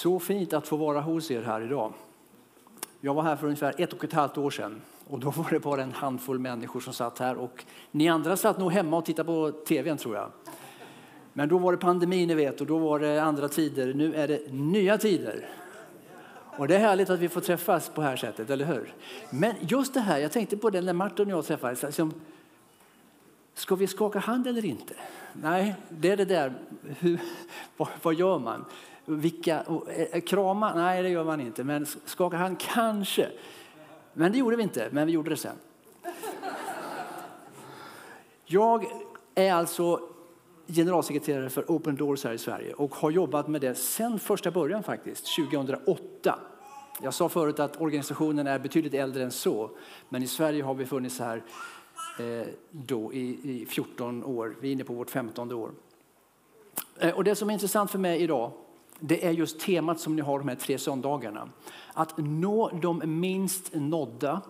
Så fint att få vara hos er här idag. Jag var här för ungefär ett och ett halvt år sedan och då var det bara en handfull människor som satt här och ni andra satt nog hemma och tittade på tvn tror jag. Men då var det pandemi ni vet och då var det andra tider. Nu är det nya tider. Och det är härligt att vi får träffas på det här sättet, eller hur? Men just det här, jag tänkte på det när Martin och jag träffades. Liksom, ska vi skaka hand eller inte? Nej, det är det där, hur, vad, vad gör man? Vilka, eh, eh, krama? Nej, det gör man inte. Men skaka hand kanske. Men det gjorde vi inte, men vi gjorde det sen. Jag är alltså generalsekreterare för Open Doors här i Sverige och har jobbat med det sedan första början faktiskt, 2008. Jag sa förut att organisationen är betydligt äldre än så, men i Sverige har vi funnits här eh, då i, i 14 år. Vi är inne på vårt 15 år. Eh, och det som är intressant för mig idag det är just temat som ni har de här tre söndagarna. Att nå de minst nådda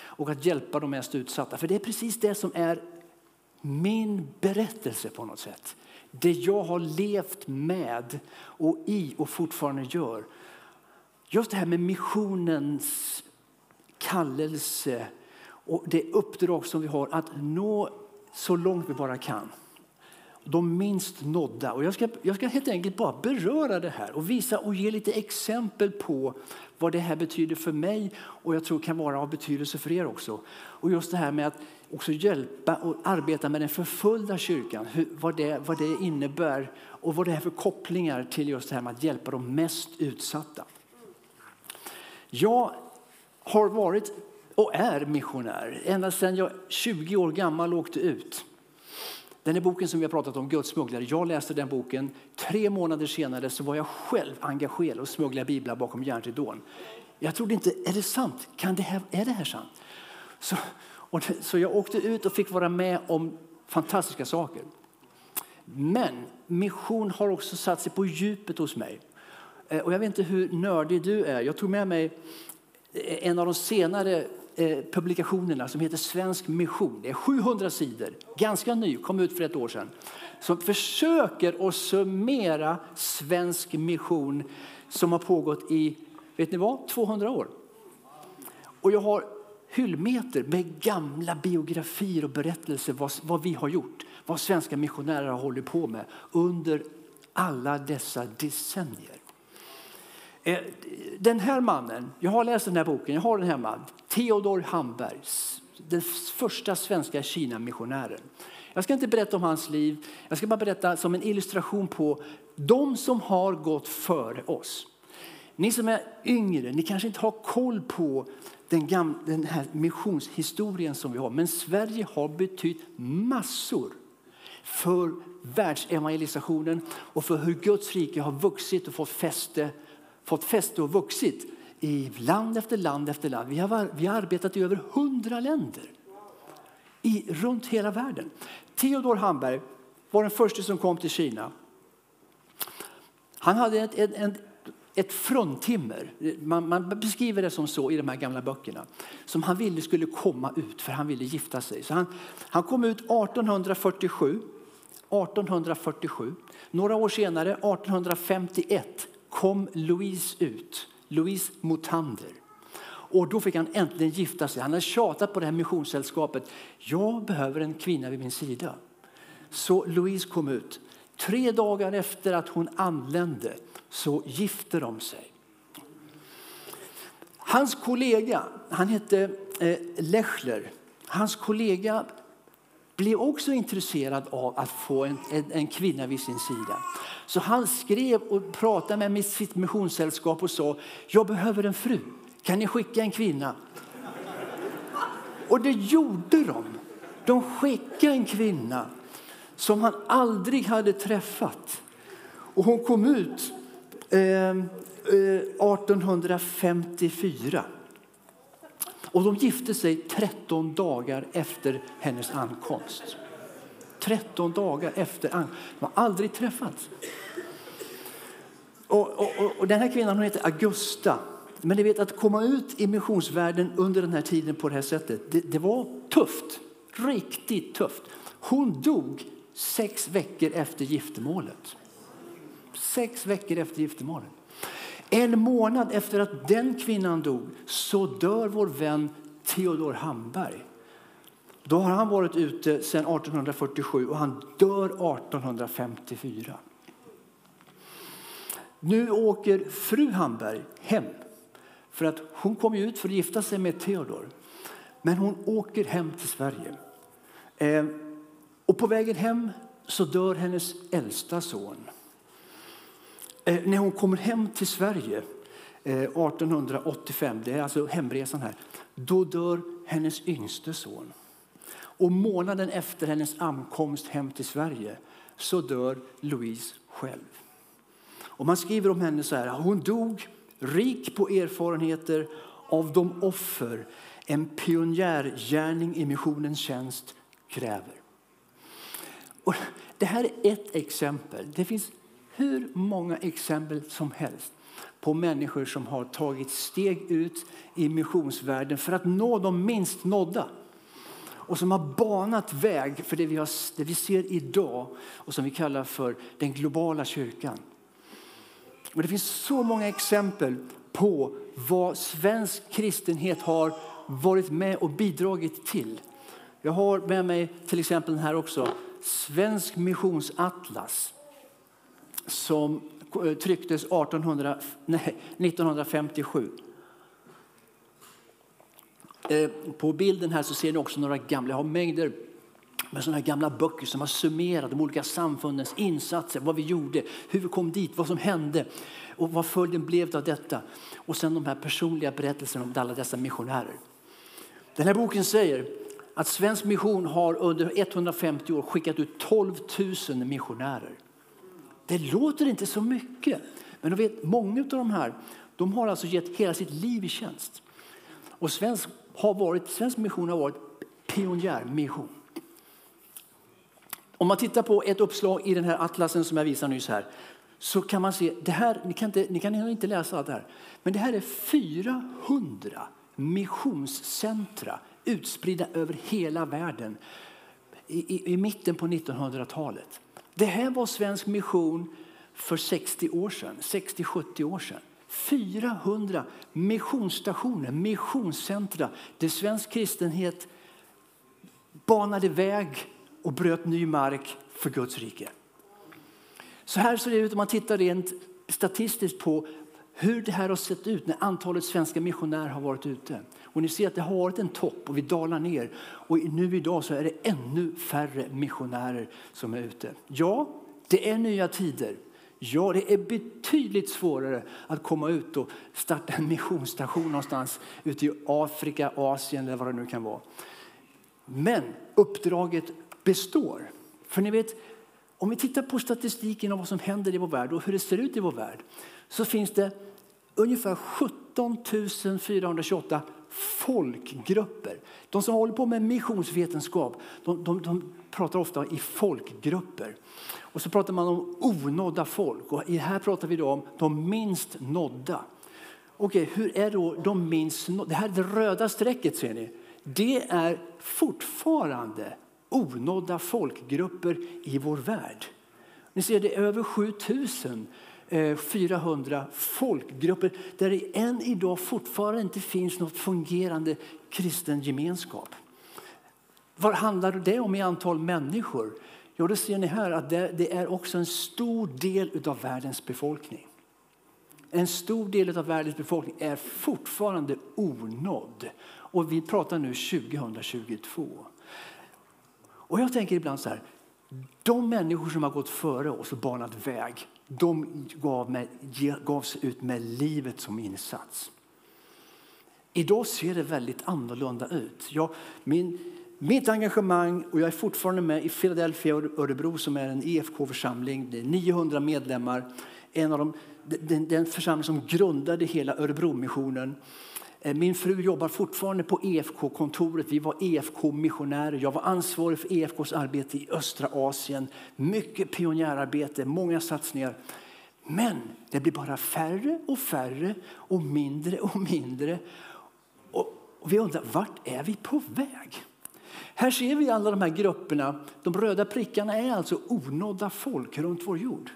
och att hjälpa de mest utsatta. För det är precis det som är min berättelse på något sätt. Det jag har levt med och i och fortfarande gör. Just det här med missionens kallelse och det uppdrag som vi har att nå så långt vi bara kan de minst nådda. Och jag, ska, jag ska helt enkelt bara beröra det här och visa och ge lite exempel på vad det här betyder för mig och jag tror kan vara av betydelse för er också. Och just det här med att också hjälpa och arbeta med den förföljda kyrkan, hur, vad, det, vad det innebär och vad det är för kopplingar till just det här med att hjälpa de mest utsatta. Jag har varit och är missionär ända sedan jag 20 år gammal åkte ut den här boken som vi har pratat om, Guds smugglare, jag läste den boken. Tre månader senare så var jag själv engagerad och smugglade biblar bakom järnridån. Jag trodde inte, är det sant? Kan det här, är det här sant? Så, och, så jag åkte ut och fick vara med om fantastiska saker. Men mission har också satt sig på djupet hos mig. Eh, och jag vet inte hur nördig du är. Jag tog med mig eh, en av de senare Eh, publikationerna som heter Svensk mission. Det är 700 sidor, ganska ny, kom ut för ett år sedan. Som försöker att summera svensk mission som har pågått i, vet ni vad, 200 år. Och jag har hyllmeter med gamla biografier och berättelser vad, vad vi har gjort. Vad svenska missionärer har hållit på med under alla dessa decennier. Eh, den här mannen, jag har läst den här boken, jag har den hemma. Theodor Hamberg, den första svenska Kina-missionären. Jag ska inte berätta om hans liv, jag ska bara berätta som en illustration på de som har gått före oss. Ni som är yngre, ni kanske inte har koll på den, gamla, den här missionshistorien som vi har. Men Sverige har betytt massor för världsevangelisationen och för hur Guds rike har vuxit och fått fäste fått fäste och vuxit i land efter land efter land. Vi har, vi har arbetat i över hundra länder i, runt hela världen. Theodor Hamberg var den första som kom till Kina. Han hade ett, ett, ett, ett fruntimmer, man, man, beskriver det som så i de här gamla böckerna, som han ville skulle komma ut för han ville gifta sig. Så han, han kom ut 1847. 1847. Några år senare, 1851, kom Louise ut, Louise Motander. Och då fick han äntligen gifta sig. Han hade tjatat på det här missionssällskapet. Jag behöver en kvinna vid min sida. Så Louise kom ut. Tre dagar efter att hon anlände så gifte de sig. Hans kollega, han hette eh, Lechler. Hans kollega blev också intresserad av att få en, en, en, kvinna vid sin sida. Så han skrev och pratade med sitt missionssällskap och sa jag behöver en fru. Kan ni skicka en kvinna? Och det gjorde de. De skickade en kvinna som han aldrig hade träffat. Och hon kom ut eh, eh, 1854. Och de gifte sig 13 dagar efter hennes ankomst. 13 dagar efter ankomst. De har aldrig träffats. Och, och, och, den här kvinnan hon heter Augusta. Men ni vet att komma ut i missionsvärlden under den här tiden på det här sättet, det, det var tufft. Riktigt tufft. Hon dog sex veckor efter giftermålet. Sex veckor efter giftermålet. En månad efter att den kvinnan dog så dör vår vän Theodor Hamberg. Då har han varit ute sedan 1847 och han dör 1854. Nu åker fru Hamberg hem för att hon kom ut för att gifta sig med Theodor. Men hon åker hem till Sverige. Eh, och på vägen hem så dör hennes äldsta son. Eh, när hon kommer hem till Sverige eh, 1885, det är alltså hemresan här, då dör hennes yngste son. Och månaden efter hennes ankomst hem till Sverige så dör Louise själv. Och man skriver om henne så här, hon dog rik på erfarenheter av de offer en pionjärgärning i missionens tjänst kräver. Och det här är ett exempel. Det finns hur många exempel som helst på människor som har tagit steg ut i missionsvärlden för att nå de minst nådda och som har banat väg för det vi, har, det vi ser idag och som vi kallar för den globala kyrkan. Och det finns så många exempel på vad svensk kristenhet har varit med och bidragit till. Jag har med mig till exempel den här också, Svensk missionsatlas som eh, trycktes 1800, nej, 1957. Eh, på bilden här så ser ni också några gamla, jag har mängder med sådana gamla böcker som har summerat de olika samfundens insatser, vad vi gjorde, hur vi kom dit, vad som hände och vad följden blev av detta. Och sen de här personliga berättelserna om alla dessa missionärer. Den här boken säger att svensk mission har under 150 år skickat ut 12 000 missionärer. Det låter inte så mycket, men vet, många av de här de har alltså gett hela sitt liv i tjänst. Och svensk, har varit, svensk mission har varit pionjärmission. Om man tittar på ett uppslag i den här atlasen som jag visar nyss här så kan man se, det här, ni kan inte, ni kan inte läsa allt det här, men det här är 400 missionscentra utspridda över hela världen i, i, i mitten på 1900-talet. Det här var svensk mission för 60 år sedan, 60-70 år sedan. 400 missionsstationer, missionscentra där svensk kristenhet banade väg och bröt ny mark för Guds rike. Så här ser det ut om man tittar rent statistiskt på hur det här har sett ut när antalet svenska missionärer har varit ute. Och ni ser att det har varit en topp och vi dalar ner. Och nu idag så är det ännu färre missionärer som är ute. Ja, det är nya tider. Ja, det är betydligt svårare att komma ut och starta en missionsstation någonstans ute i Afrika, Asien eller vad det nu kan vara. Men uppdraget består. För ni vet, om vi tittar på statistiken om vad som händer i vår värld och hur det ser ut i vår värld så finns det ungefär 17 428 folkgrupper. De som håller på med missionsvetenskap de, de, de pratar ofta i folkgrupper. Och så pratar man om onådda folk. Och här pratar vi då om de minst nådda. Okej, hur är då de minst nådda? Det här det röda strecket ser ni. Det är fortfarande onådda folkgrupper i vår värld. Ni ser, det är över 7000 Eh, 400 folkgrupper där det än idag fortfarande inte finns något fungerande kristen gemenskap. Vad handlar det om i antal människor? Jo, det ser ni här att det, är också en stor del av världens befolkning. En stor del av världens befolkning är fortfarande onådd. Och vi pratar nu 2022. Och jag tänker ibland så här, de människor som har gått före oss och banat väg, de gav, med, gavs ut med livet som insats. Idag ser det väldigt annorlunda ut. Jag, min, mitt engagemang, och jag är fortfarande med i Philadelphia och Örebro som är en EFK-församling, det är 900 medlemmar, en av de, den, den församling som grundade hela Örebromissionen. missionen Eh, min fru jobbar fortfarande på EFK-kontoret. Vi var EFK-missionärer. Jag var ansvarig för EFKs arbete i östra Asien. Mycket pionjärarbete, många satsningar. Men det blir bara färre och färre och mindre och mindre. Och vi undrar, vart är vi på väg? Här ser vi alla de här grupperna. De röda prickarna är alltså onådda folk runt vår jord.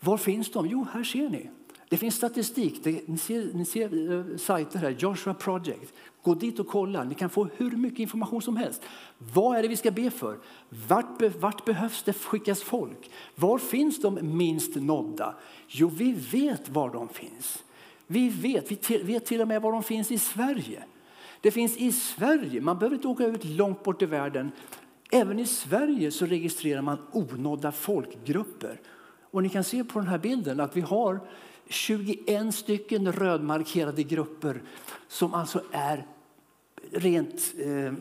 Var finns de? Jo, här ser ni. Det finns statistik. Det, ni ser, ni ser eh, sajter här, Joshua Project. Gå dit och kolla. Ni kan få hur mycket information som helst. Vad är det vi ska be för? Vart, vart behövs det skickas folk? Var finns de minst nådda? Jo, vi vet var de finns. Vi vet, vi till, vet till och med var de finns i Sverige. Det finns i Sverige. Man behöver inte åka ut långt bort i världen. Även i Sverige så registrerar man onådda folkgrupper. Och ni kan se på den här bilden att vi har 21 stycken rödmarkerade grupper som alltså är rent, eh,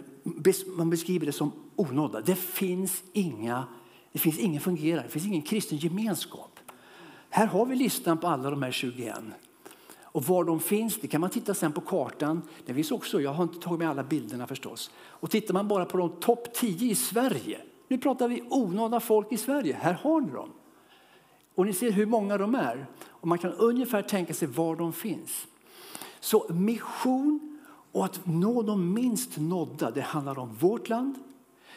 man beskriver det som onådda. Det finns, inga, det finns ingen fungerande, det finns ingen kristen gemenskap. Här har vi listan på alla de här 21. Och var de finns det kan man titta sen på kartan. Det finns också, jag har inte tagit med alla bilderna förstås. Och tittar man bara på de topp 10 i Sverige. Nu pratar vi onådda folk i Sverige. Här har ni dem. Och ni ser hur många de är. Och man kan ungefär tänka sig var de finns. Så mission och att nå de minst nådda, det handlar om vårt land,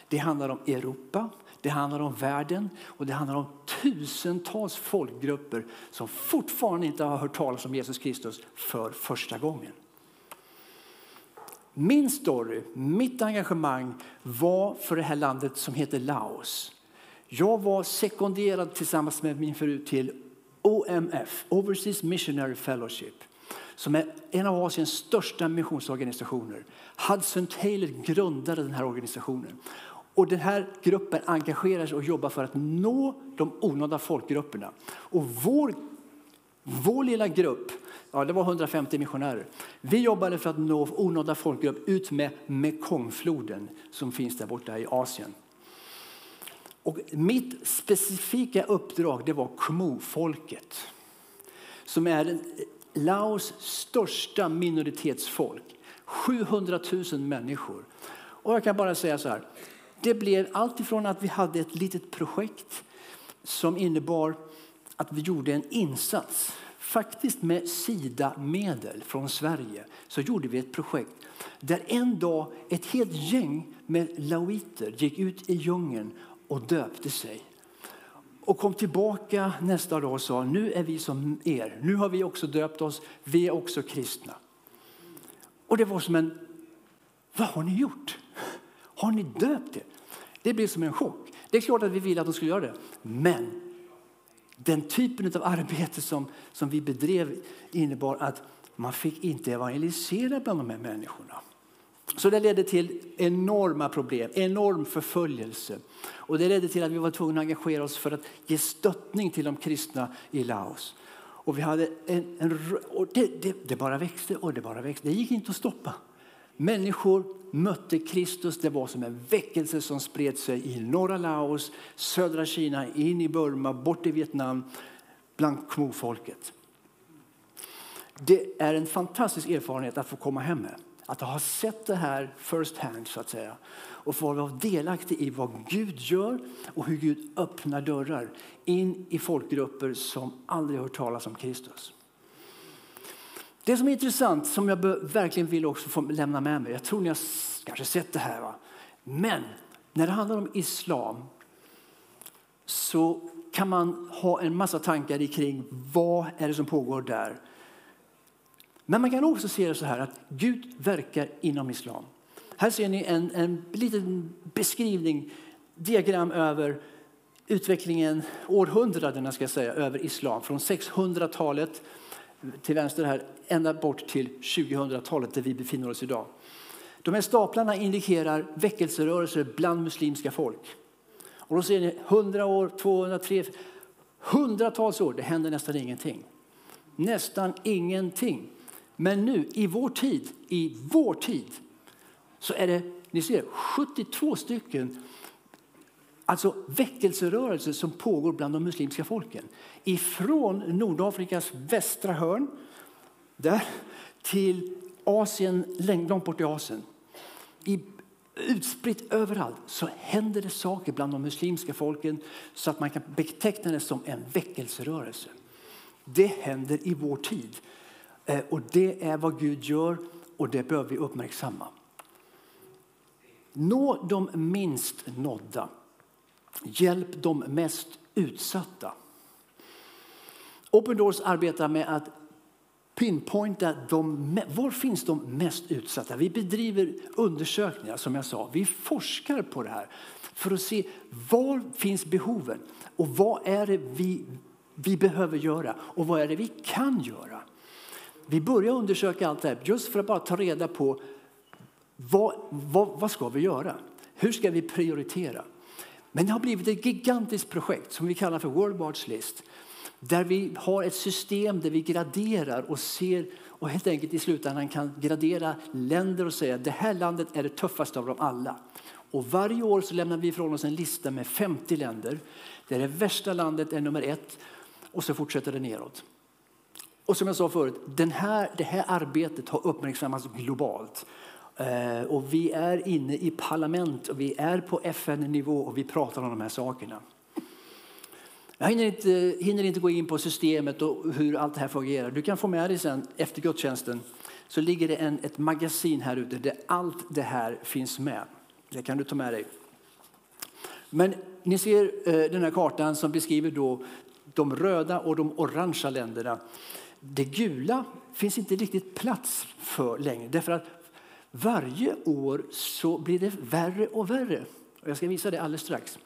det handlar om Europa, det handlar om världen och det handlar om tusentals folkgrupper som fortfarande inte har hört talas om Jesus Kristus för första gången. Min story, mitt engagemang var för det här landet som heter Laos. Jag var sekonderad tillsammans med min fru till OMF, Overseas Missionary Fellowship som är en av Asiens största missionsorganisationer. Hudson Taylor grundade den här organisationen. Och den här gruppen engagerar sig och jobbar för att nå de onådda folkgrupperna. Och vår, vår lilla grupp, ja, det var 150 missionärer, vi jobbade för att nå onådda folkgrupp ut med Mekongfloden som finns där borta i Asien. Och mitt specifika uppdrag det var Khmu-folket som är Laos största minoritetsfolk. 700 000 människor. Och jag kan bara säga så här. Det blev allt ifrån att vi hade ett litet projekt som innebar att vi gjorde en insats. Faktiskt med Sida-medel från Sverige så gjorde vi ett projekt där en dag ett helt gäng med laoiter gick ut i djungeln och döpte sig. Och kom tillbaka nästa dag och sa nu är vi som er. Nu har vi också döpt oss. Vi är också kristna. Och det var som en, vad har ni gjort? Har ni döpt er? Det blev som en chock. Det är klart att vi ville att de skulle göra det. Men den typen av arbete som, som vi bedrev innebar att man fick inte evangelisera bland de här människorna. Så det ledde till enorma problem, enorm förföljelse. Och det ledde till att vi var tvungna att engagera oss för att ge stöttning till de kristna i Laos. Och vi hade en, en och det, det, det, bara växte och det bara växte. Det gick inte att stoppa. Människor mötte Kristus. Det var som en väckelse som spred sig i norra Laos, södra Kina, in i Burma, bort i Vietnam, bland Khmu-folket. Det är en fantastisk erfarenhet att få komma hem med. Att ha sett det här first hand så att säga och få vara delaktig i vad Gud gör och hur Gud öppnar dörrar in i folkgrupper som aldrig hört talas om Kristus. Det som är intressant, som jag verkligen vill också få lämna med mig, jag tror ni har kanske sett det här, va? men när det handlar om islam så kan man ha en massa tankar kring vad är det som pågår där. Men man kan också se det så här att Gud verkar inom islam. Här ser ni en, en liten beskrivning, diagram över utvecklingen, århundradena ska jag säga, över islam. Från 600-talet till vänster här, ända bort till 2000-talet där vi befinner oss idag. De här staplarna indikerar väckelserörelser bland muslimska folk. Och då ser ni 100 år, 200, 300, hundratals år, det händer nästan ingenting. Nästan ingenting. Men nu i vår tid, i vår tid så är det ni ser, 72 stycken alltså väckelserörelser som pågår bland de muslimska folken. Ifrån Nordafrikas västra hörn där, till Asien, långt bort i Asien. I, utspritt överallt så händer det saker bland de muslimska folken så att man kan beteckna det som en väckelserörelse. Det händer i vår tid. Eh, och det är vad Gud gör och det bör vi uppmärksamma. Nå de minst nådda. Hjälp de mest utsatta. Open Doors arbetar med att pinpointa de, var finns de mest utsatta. Vi bedriver undersökningar som jag sa. Vi forskar på det här för att se var finns behoven och vad är det vi, vi behöver göra och vad är det vi kan göra. Vi börjar undersöka allt det här just för att bara ta reda på vad, vad, vad ska vi göra? Hur ska vi prioritera? Men det har blivit ett gigantiskt projekt som vi kallar för World Watch List där vi har ett system där vi graderar och ser och helt enkelt i slutändan kan gradera länder och säga att det här landet är det tuffaste av dem alla. Och varje år så lämnar vi ifrån oss en lista med 50 länder där det värsta landet är nummer ett och så fortsätter det neråt. Och som jag sa förut, den här, det här arbetet har uppmärksammats globalt. Eh, och vi är inne i parlament och vi är på FN-nivå och vi pratar om de här sakerna. Jag hinner inte, hinner inte gå in på systemet och hur allt det här fungerar. Du kan få med dig sen efter gudstjänsten så ligger det en, ett magasin här ute där allt det här finns med. Det kan du ta med dig. Men ni ser eh, den här kartan som beskriver då de röda och de orangea länderna. Det gula finns inte riktigt plats för längre därför att varje år så blir det värre och värre. Jag ska visa det alldeles strax.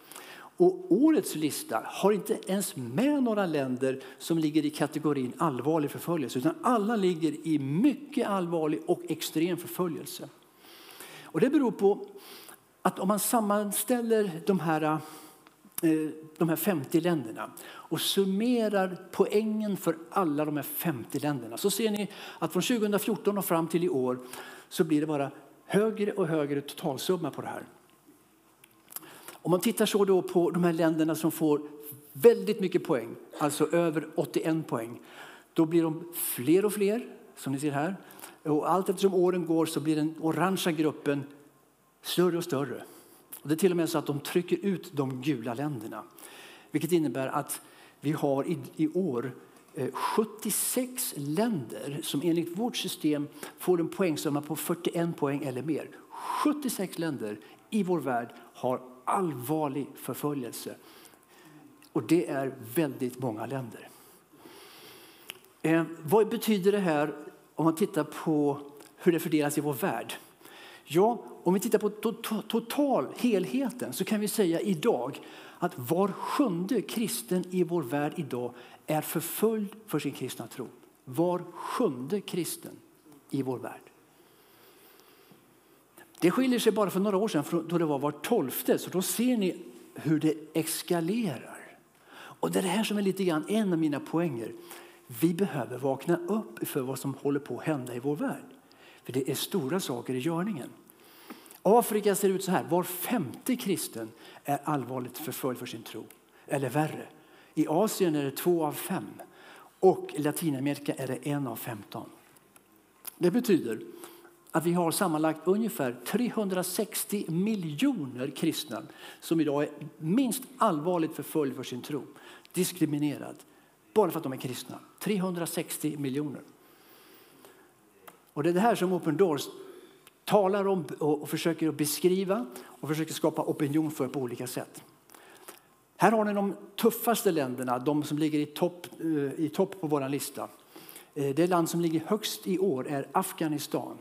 Och årets lista har inte ens med några länder som ligger i kategorin allvarlig förföljelse utan alla ligger i mycket allvarlig och extrem förföljelse. Och det beror på att om man sammanställer de här, Eh, de här 50 länderna och summerar poängen för alla de här 50 länderna så ser ni att från 2014 och fram till i år så blir det bara högre och högre totalsumma på det här. Om man tittar så då på de här länderna som får väldigt mycket poäng, alltså över 81 poäng, då blir de fler och fler, som ni ser här. Och allt eftersom åren går så blir den orangea gruppen större och större. Och det är till och med så att de trycker ut de gula länderna. Vilket innebär att vi har i, i år eh, 76 länder som enligt vårt system får en poängsumma på 41 poäng eller mer. 76 länder i vår värld har allvarlig förföljelse. Och det är väldigt många länder. Eh, vad betyder det här om man tittar på hur det fördelas i vår värld? Ja, om vi tittar på to total helheten så kan vi säga idag att var sjunde kristen i vår värld idag är förföljd för sin kristna tro. Var sjunde kristen i vår värld. Det skiljer sig bara för några år sedan då det var var tolfte. Så då ser ni hur det eskalerar. Och det är det här som är lite grann en av mina poänger. Vi behöver vakna upp för vad som håller på att hända i vår värld. För det är stora saker i görningen. Afrika ser ut så här. Var femte kristen är allvarligt förföljd för sin tro. Eller värre. I Asien är det två av fem. Och i Latinamerika är det en av femton. Det betyder att vi har sammanlagt ungefär 360 miljoner kristna som idag är minst allvarligt förföljd för sin tro. Diskriminerad. Bara för att de är kristna. 360 miljoner. Och det är det här som Open Doors talar om och försöker beskriva och försöker skapa opinion för på olika sätt. Här har ni de tuffaste länderna, de som ligger i topp, eh, i topp på vår lista. Eh, det land som ligger högst i år är Afghanistan.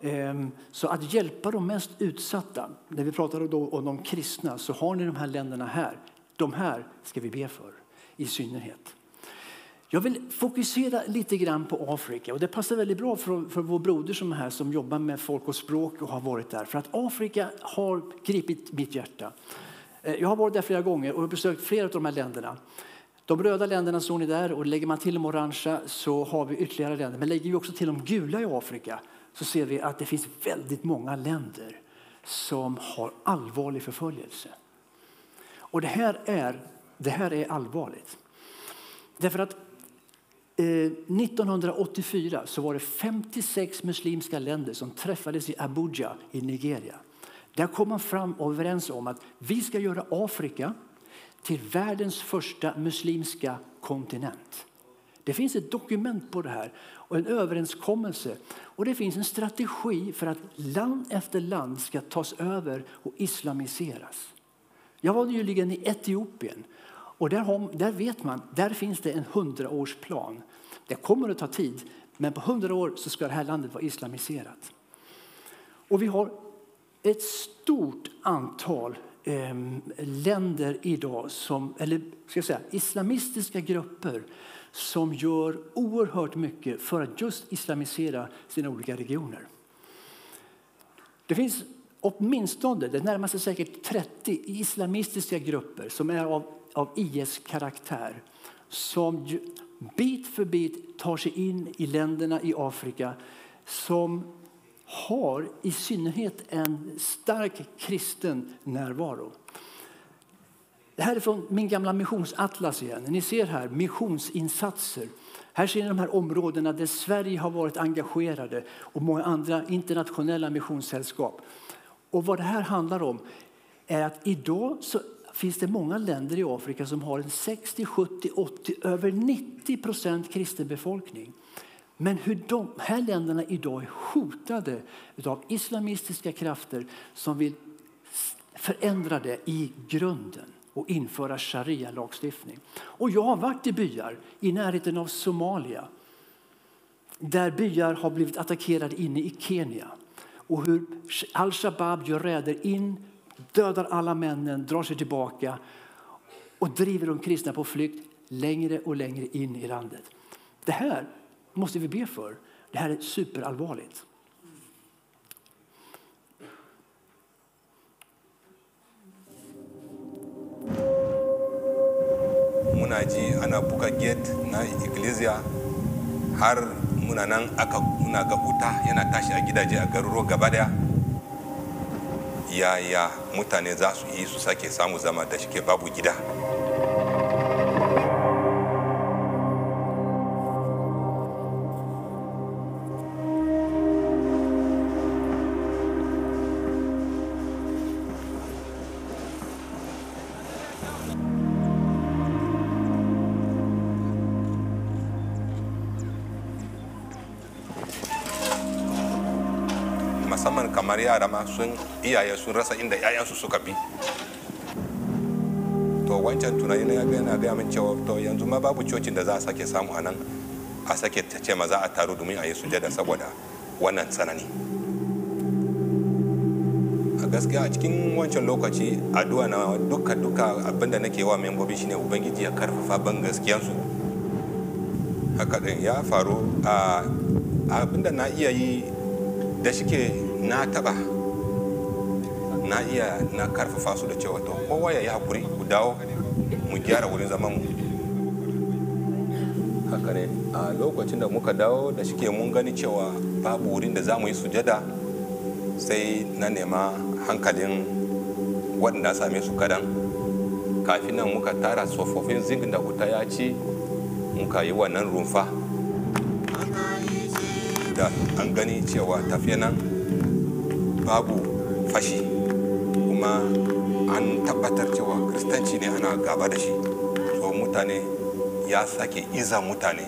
Ehm, så att hjälpa de mest utsatta, när vi pratar då om de kristna, så har ni de här länderna här. De här ska vi be för i synnerhet. Jag vill fokusera lite grann på Afrika och det passar väldigt bra för, för vår broder som är här som jobbar med folk och språk och har varit där. För att Afrika har gripit mitt hjärta. Eh, jag har varit där flera gånger och besökt flera av de här länderna. De röda länderna såg ni där och lägger man till de orangea så har vi ytterligare länder. Men lägger vi också till de gula i Afrika så ser vi att det finns väldigt många länder som har allvarlig förföljelse. Och det här är, det här är allvarligt. Därför att Eh, 1984 så var det 56 muslimska länder som träffades i Abuja i Nigeria. Där kom man fram och överens om att vi ska göra Afrika till världens första muslimska kontinent. Det finns ett dokument på det här och en överenskommelse. Och det finns en strategi för att land efter land ska tas över och islamiseras. Jag var nyligen i Etiopien och där, har, där vet man, där finns det en hundraårsplan. Det kommer att ta tid, men på hundra år så ska det här landet vara islamiserat. Och vi har ett stort antal eh, länder idag, som, eller ska jag säga, islamistiska grupper som gör oerhört mycket för att just islamisera sina olika regioner. Det finns åtminstone, det närmar sig säkert 30 islamistiska grupper som är av, av IS-karaktär som bit för bit tar sig in i länderna i Afrika som har i synnerhet en stark kristen närvaro. Det här är från min gamla missionsatlas igen. Ni ser här missionsinsatser. Här ser ni de här områdena där Sverige har varit engagerade och många andra internationella missionssällskap. Och vad det här handlar om är att idag så finns det många länder i Afrika som har en 60, 70, 80, över 90 procent kristen befolkning. Men hur de här länderna idag är hotade av islamistiska krafter som vill förändra det i grunden och införa sharia-lagstiftning. Och jag har varit i byar i närheten av Somalia där byar har blivit attackerade inne i Kenya och hur al-Shabaab gör räder in, dödar alla männen, drar sig tillbaka och driver de kristna på flykt längre och längre in i landet. Det här måste vi be för. Det här är superallvarligt. muna ji ana buga gate na iglesia har muna nan aka muna ga wuta yana tashi a gidaje a garuruwa gaba daya yaya mutane za su yi su sake samu zama da shike babu gida? Musamman kamar yara ma sun iyaye sun rasa inda 'ya'yansu suka bi. To wancan tunani na yana gaya min cewa to yanzu ma babu cocin da za a sake samu a nan a sake ta ce ma za a taru domin a yi sujada saboda wannan tsanani. A gaskiya a cikin wancan lokaci addu'a na duka duka abin da nake wa membobi shine ubangiji ya ƙarfafa ban gaskiyansu. Haka din ya faru a abin da na iya yi da shike na taba na iya na ƙarfafa su da cewa to kowa ya yi haƙuri ku dawo mu gyara wurin zaman mu. Haka ne a lokacin da muka dawo da shike mun gani cewa babu wurin da za mu yi sujada sai na nema hankalin waɗanda same su kadan. Kafin nan muka tara tsofaffin zingin da wuta ya ci muka yi wannan rumfa. Da an gani cewa tafiya nan babu fashi. Kuma an tabbatar cewa kristanci ne ana gaba da shi. So mutane ya sake iza mutane.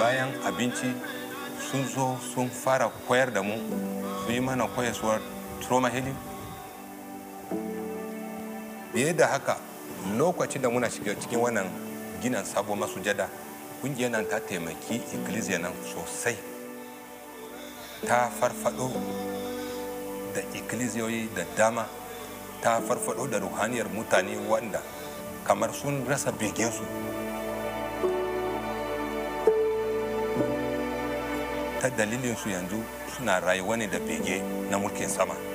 Bayan abinci sun zo sun fara koyar da mu su yi mana koyaswar trauma healing. Biye da haka lokacin da muna shiga cikin wannan ginin sabon masujada ƙungiyar nan ta taimaki ikkilisiya nan sosai. Ta farfado da ikkilisiyoyi da dama ta farfado da ruhaniyar mutane wanda kamar sun rasa begensu. Ta dalilinsu yanzu suna rayuwa ne da bege na mulkin sama.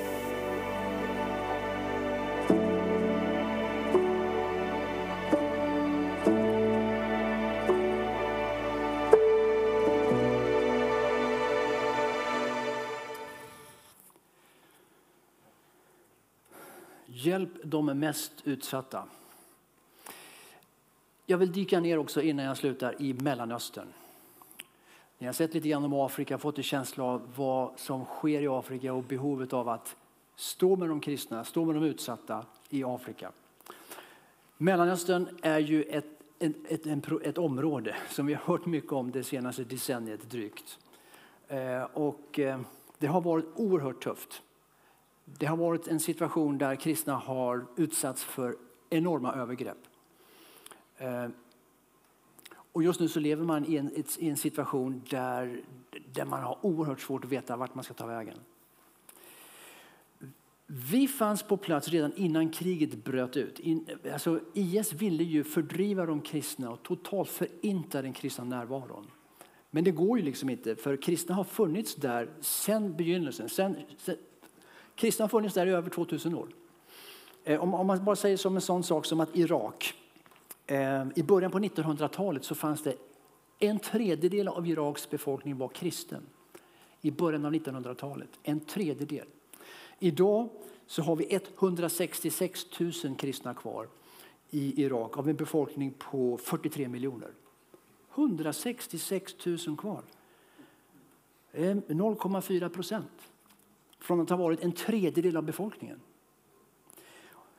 De de mest utsatta. Jag vill dyka ner också innan jag slutar i Mellanöstern. Ni har sett lite grann om Afrika, fått en känsla av vad som sker i Afrika och behovet av att stå med de kristna, stå med de utsatta i Afrika. Mellanöstern är ju ett ett, ett, ett område som vi har hört mycket om det senaste decenniet drygt. Eh, och eh, det har varit oerhört tufft. Det har varit en situation där kristna har utsatts för enorma övergrepp. Eh, och just nu så lever man i en, i en situation där, där man har oerhört svårt att veta vart man ska ta vägen. Vi fanns på plats redan innan kriget bröt ut. alltså IS ville ju fördriva de kristna och totalt förinta den kristna närvaron. Men det går ju liksom inte, för kristna har funnits där sedan begynnelsen. Sen, sen, kristna har funnits där i över 2000 år. Eh, om, om man bara säger som en sån sak som att Irak, eh, i början på 1900-talet så fanns det en tredjedel av Iraks befolkning var kristen. I början av 1900-talet, en tredjedel. Idag så har vi 166 000 kristna kvar i Irak av en befolkning på 43 miljoner. 166 000 kvar. Eh, 0,4 procent från att ha varit en tredjedel av befolkningen.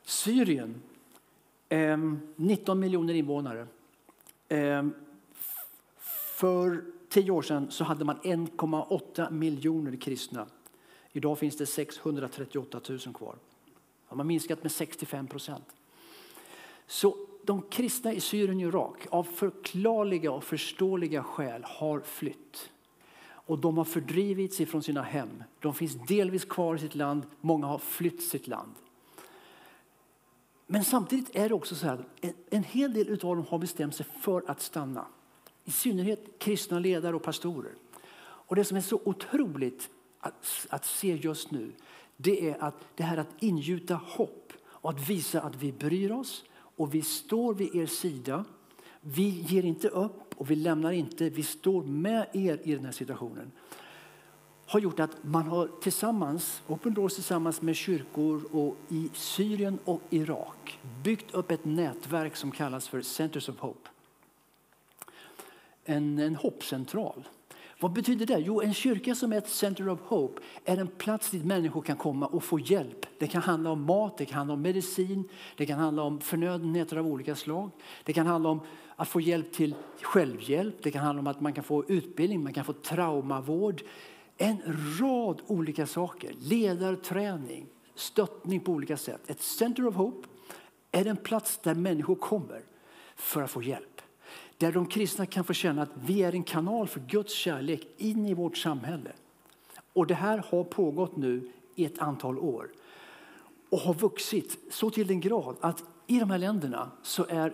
Syrien, ehm, 19 miljoner invånare. Ehm, för tio år sedan så hade man 1,8 miljoner kristna. Idag finns det 638 000 kvar. De har minskat med 65 procent. Så de kristna i Syrien och Irak av förklarliga och förståeliga skäl har flytt. Och de har fördrivits ifrån sina hem. De finns delvis kvar i sitt land, många har flytt sitt land. Men samtidigt är det också så att en hel del av dem har bestämt sig för att stanna. I synnerhet kristna ledare och pastorer. Och det som är så otroligt att, att se just nu, det är att det här att ingjuta hopp och att visa att vi bryr oss och vi står vid er sida. Vi ger inte upp och vi lämnar inte. Vi står med er i den här situationen. Har gjort att man har tillsammans, Open Doors tillsammans med kyrkor och i Syrien och Irak byggt upp ett nätverk som kallas för Centers of Hope. En, en hoppcentral vad betyder det? Jo, en kyrka som är ett center of hope är en plats dit människor kan komma och få hjälp. Det kan handla om mat, det kan handla om medicin, det kan handla om förnödenheter av olika slag. Det kan handla om att få hjälp till självhjälp, det kan handla om att man kan få utbildning, man kan få traumavård. En rad olika saker. Ledarträning, stöttning på olika sätt. Ett center of hope är en plats där människor kommer för att få hjälp. Där de kristna kan få känna att vi är en kanal för Guds kärlek in i vårt samhälle. Och det här har pågått nu i ett antal år och har vuxit så till den grad att i de här länderna så är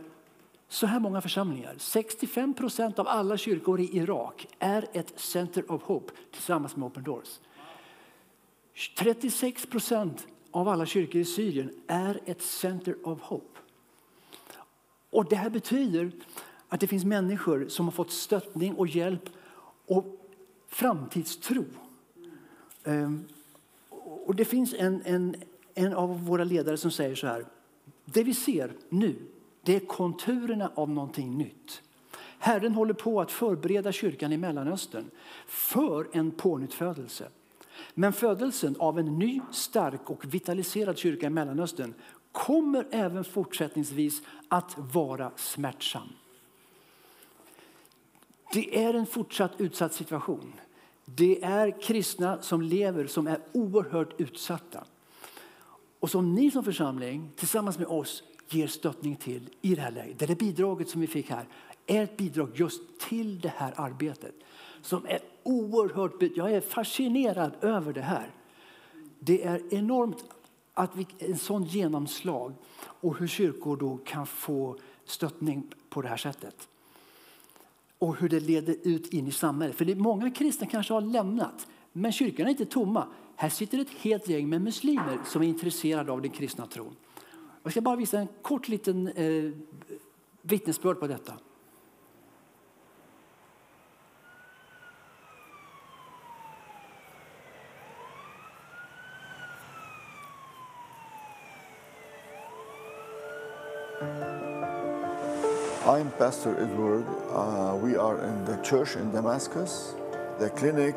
så här många församlingar, 65 procent av alla kyrkor i Irak är ett Center of Hope tillsammans med Open Doors. 36 procent av alla kyrkor i Syrien är ett Center of Hope. Och det här betyder att det finns människor som har fått stöttning och hjälp och framtidstro. Ehm, och det finns en, en, en av våra ledare som säger så här. Det vi ser nu, det är konturerna av någonting nytt. Herren håller på att förbereda kyrkan i Mellanöstern för en pånyttfödelse. Men födelsen av en ny, stark och vitaliserad kyrka i Mellanöstern kommer även fortsättningsvis att vara smärtsam. Det är en fortsatt utsatt situation. Det är kristna som lever som är oerhört utsatta. Och som ni som församling tillsammans med oss ger stöttning till i det här läget. Det, är bidraget som vi fick här är ett bidrag just till det här arbetet. Som är oerhört, jag är fascinerad över det här. Det är enormt att vi, en sån genomslag och hur kyrkor då kan få stöttning på det här sättet och hur det leder ut in i samhället. För det många kristna kanske har lämnat, men kyrkan är inte tomma. Här sitter ett helt gäng med muslimer som är intresserade av den kristna tron. Jag ska bara visa en kort liten eh, vittnesbörd på detta. I'm Pastor Edward. Uh, we are in the church in Damascus. The clinic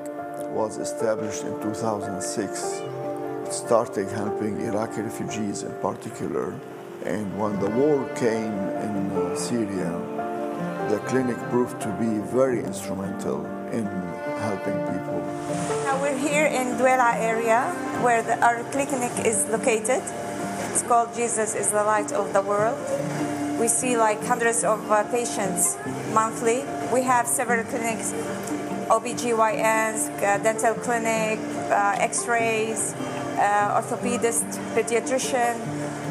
was established in 2006, started helping Iraqi refugees in particular. And when the war came in uh, Syria, the clinic proved to be very instrumental in helping people. Now we're here in Duela area where the, our clinic is located. It's called Jesus is the light of the world. We see like hundreds of uh, patients monthly. We have several clinics, OBGYNs, uh, dental clinic, uh, x-rays, uh, orthopedist, pediatrician.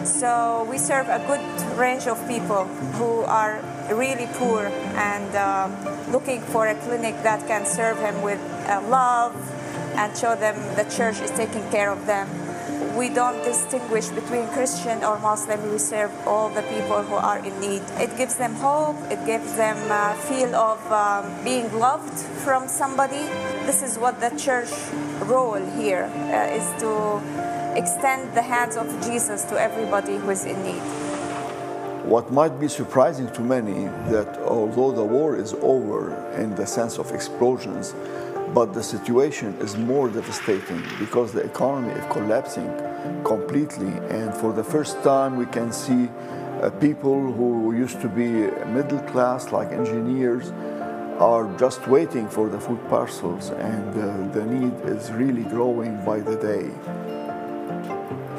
So we serve a good range of people who are really poor and um, looking for a clinic that can serve them with uh, love and show them the church is taking care of them. We don't distinguish between Christian or Muslim. We serve all the people who are in need. It gives them hope. It gives them a feel of um, being loved from somebody. This is what the church role here uh, is to extend the hands of Jesus to everybody who is in need. What might be surprising to many that although the war is over in the sense of explosions, but the situation is more devastating because the economy is collapsing completely. And for the first time we can see uh, people who used to be middle class like engineers are just waiting for the food parcels. And uh, the need is really growing by the day.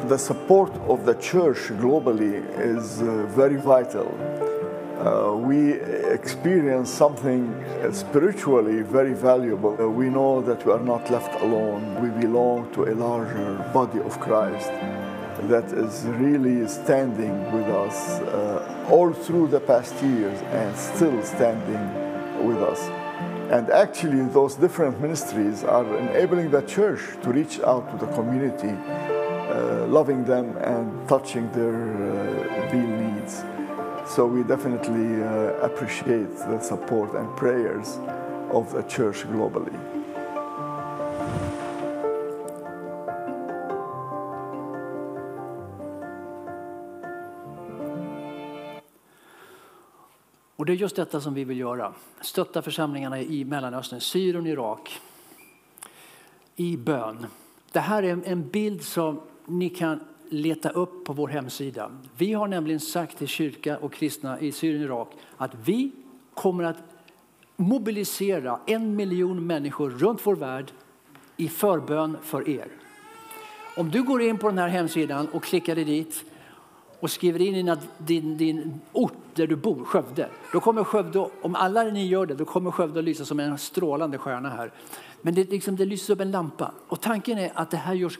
The support of the church globally is uh, very vital. Uh, we experience something spiritually very valuable. Uh, we know that we are not left alone. We belong to a larger body of Christ that is really standing with us uh, all through the past years and still standing with us. And actually, those different ministries are enabling the church to reach out to the community uh, loving them and touching their uh, real needs. So we definitely uh, appreciate the support and prayers of the church globally. Och det är just detta som vi vill göra. Stötta församlingarna i Mellanöstern, Syrien och Irak i bön. Det här är en bild som ni kan leta upp på vår hemsida. Vi har nämligen sagt till kyrka och kristna i Syrien och Irak att vi kommer att mobilisera en miljon människor runt vår värld i förbön för er. Om du går in på den här hemsidan och klickar dig dit och skriver in din, din, din ort där du bor, Skövde. Då kommer Skövde, om alla ni gör det, då kommer Skövde att lysa som en strålande stjärna här. Men det, liksom, det lyser upp en lampa. Och tanken är att det här görs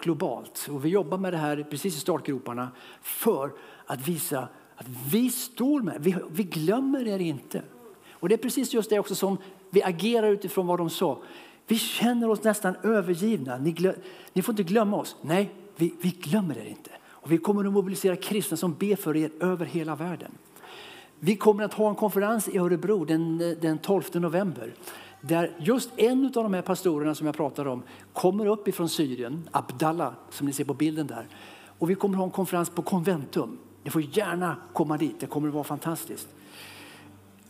globalt. Och vi jobbar med det här precis i startgroparna för att visa att vi står med vi, vi glömmer er inte. Och det är precis just det också som vi agerar utifrån vad de sa. Vi känner oss nästan övergivna. Ni, ni får inte glömma oss. Nej, vi, vi glömmer er inte. Och vi kommer att mobilisera kristna som ber för er över hela världen. Vi kommer att ha en konferens i Örebro den, den 12 november där just en av de här pastorerna som jag pratar om kommer upp ifrån Syrien, Abdallah som ni ser på bilden där. Och vi kommer att ha en konferens på Conventum. Ni får gärna komma dit, det kommer att vara fantastiskt.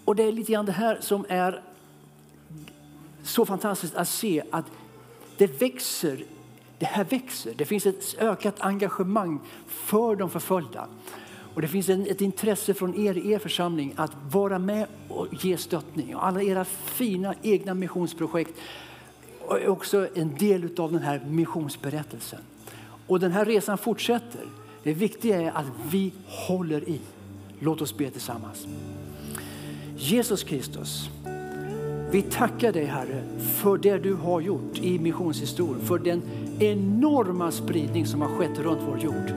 Och det är lite grann det här som är så fantastiskt att se att det växer det här växer. Det finns ett ökat engagemang för de förföljda. Och det finns ett intresse från er i er församling att vara med och ge stöttning. Och alla era fina egna missionsprojekt är också en del av den här missionsberättelsen. Och den här resan fortsätter. Det viktiga är att vi håller i. Låt oss be tillsammans. Jesus Kristus, vi tackar dig Herre för det du har gjort i missionshistorien, för den enorma spridning som har skett runt vår jord.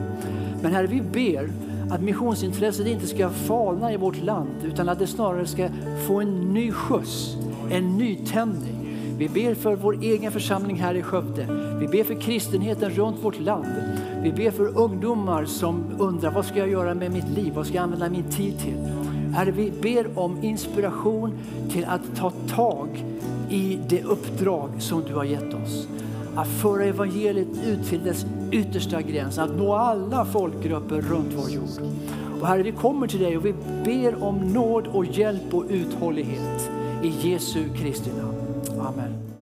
Men Herre, vi ber att missionsintresset inte ska falna i vårt land utan att det snarare ska få en ny skjuts, en nytändning. Vi ber för vår egen församling här i Skövde. Vi ber för kristenheten runt vårt land. Vi ber för ungdomar som undrar vad ska jag göra med mitt liv? Vad ska jag använda min tid till? Herre, vi ber om inspiration till att ta tag i det uppdrag som du har gett oss. Att föra evangeliet ut till dess yttersta gräns, att nå alla folkgrupper runt vår jord. Och Herre, vi kommer till dig och vi ber om nåd och hjälp och uthållighet i Jesu Kristi namn. Amen.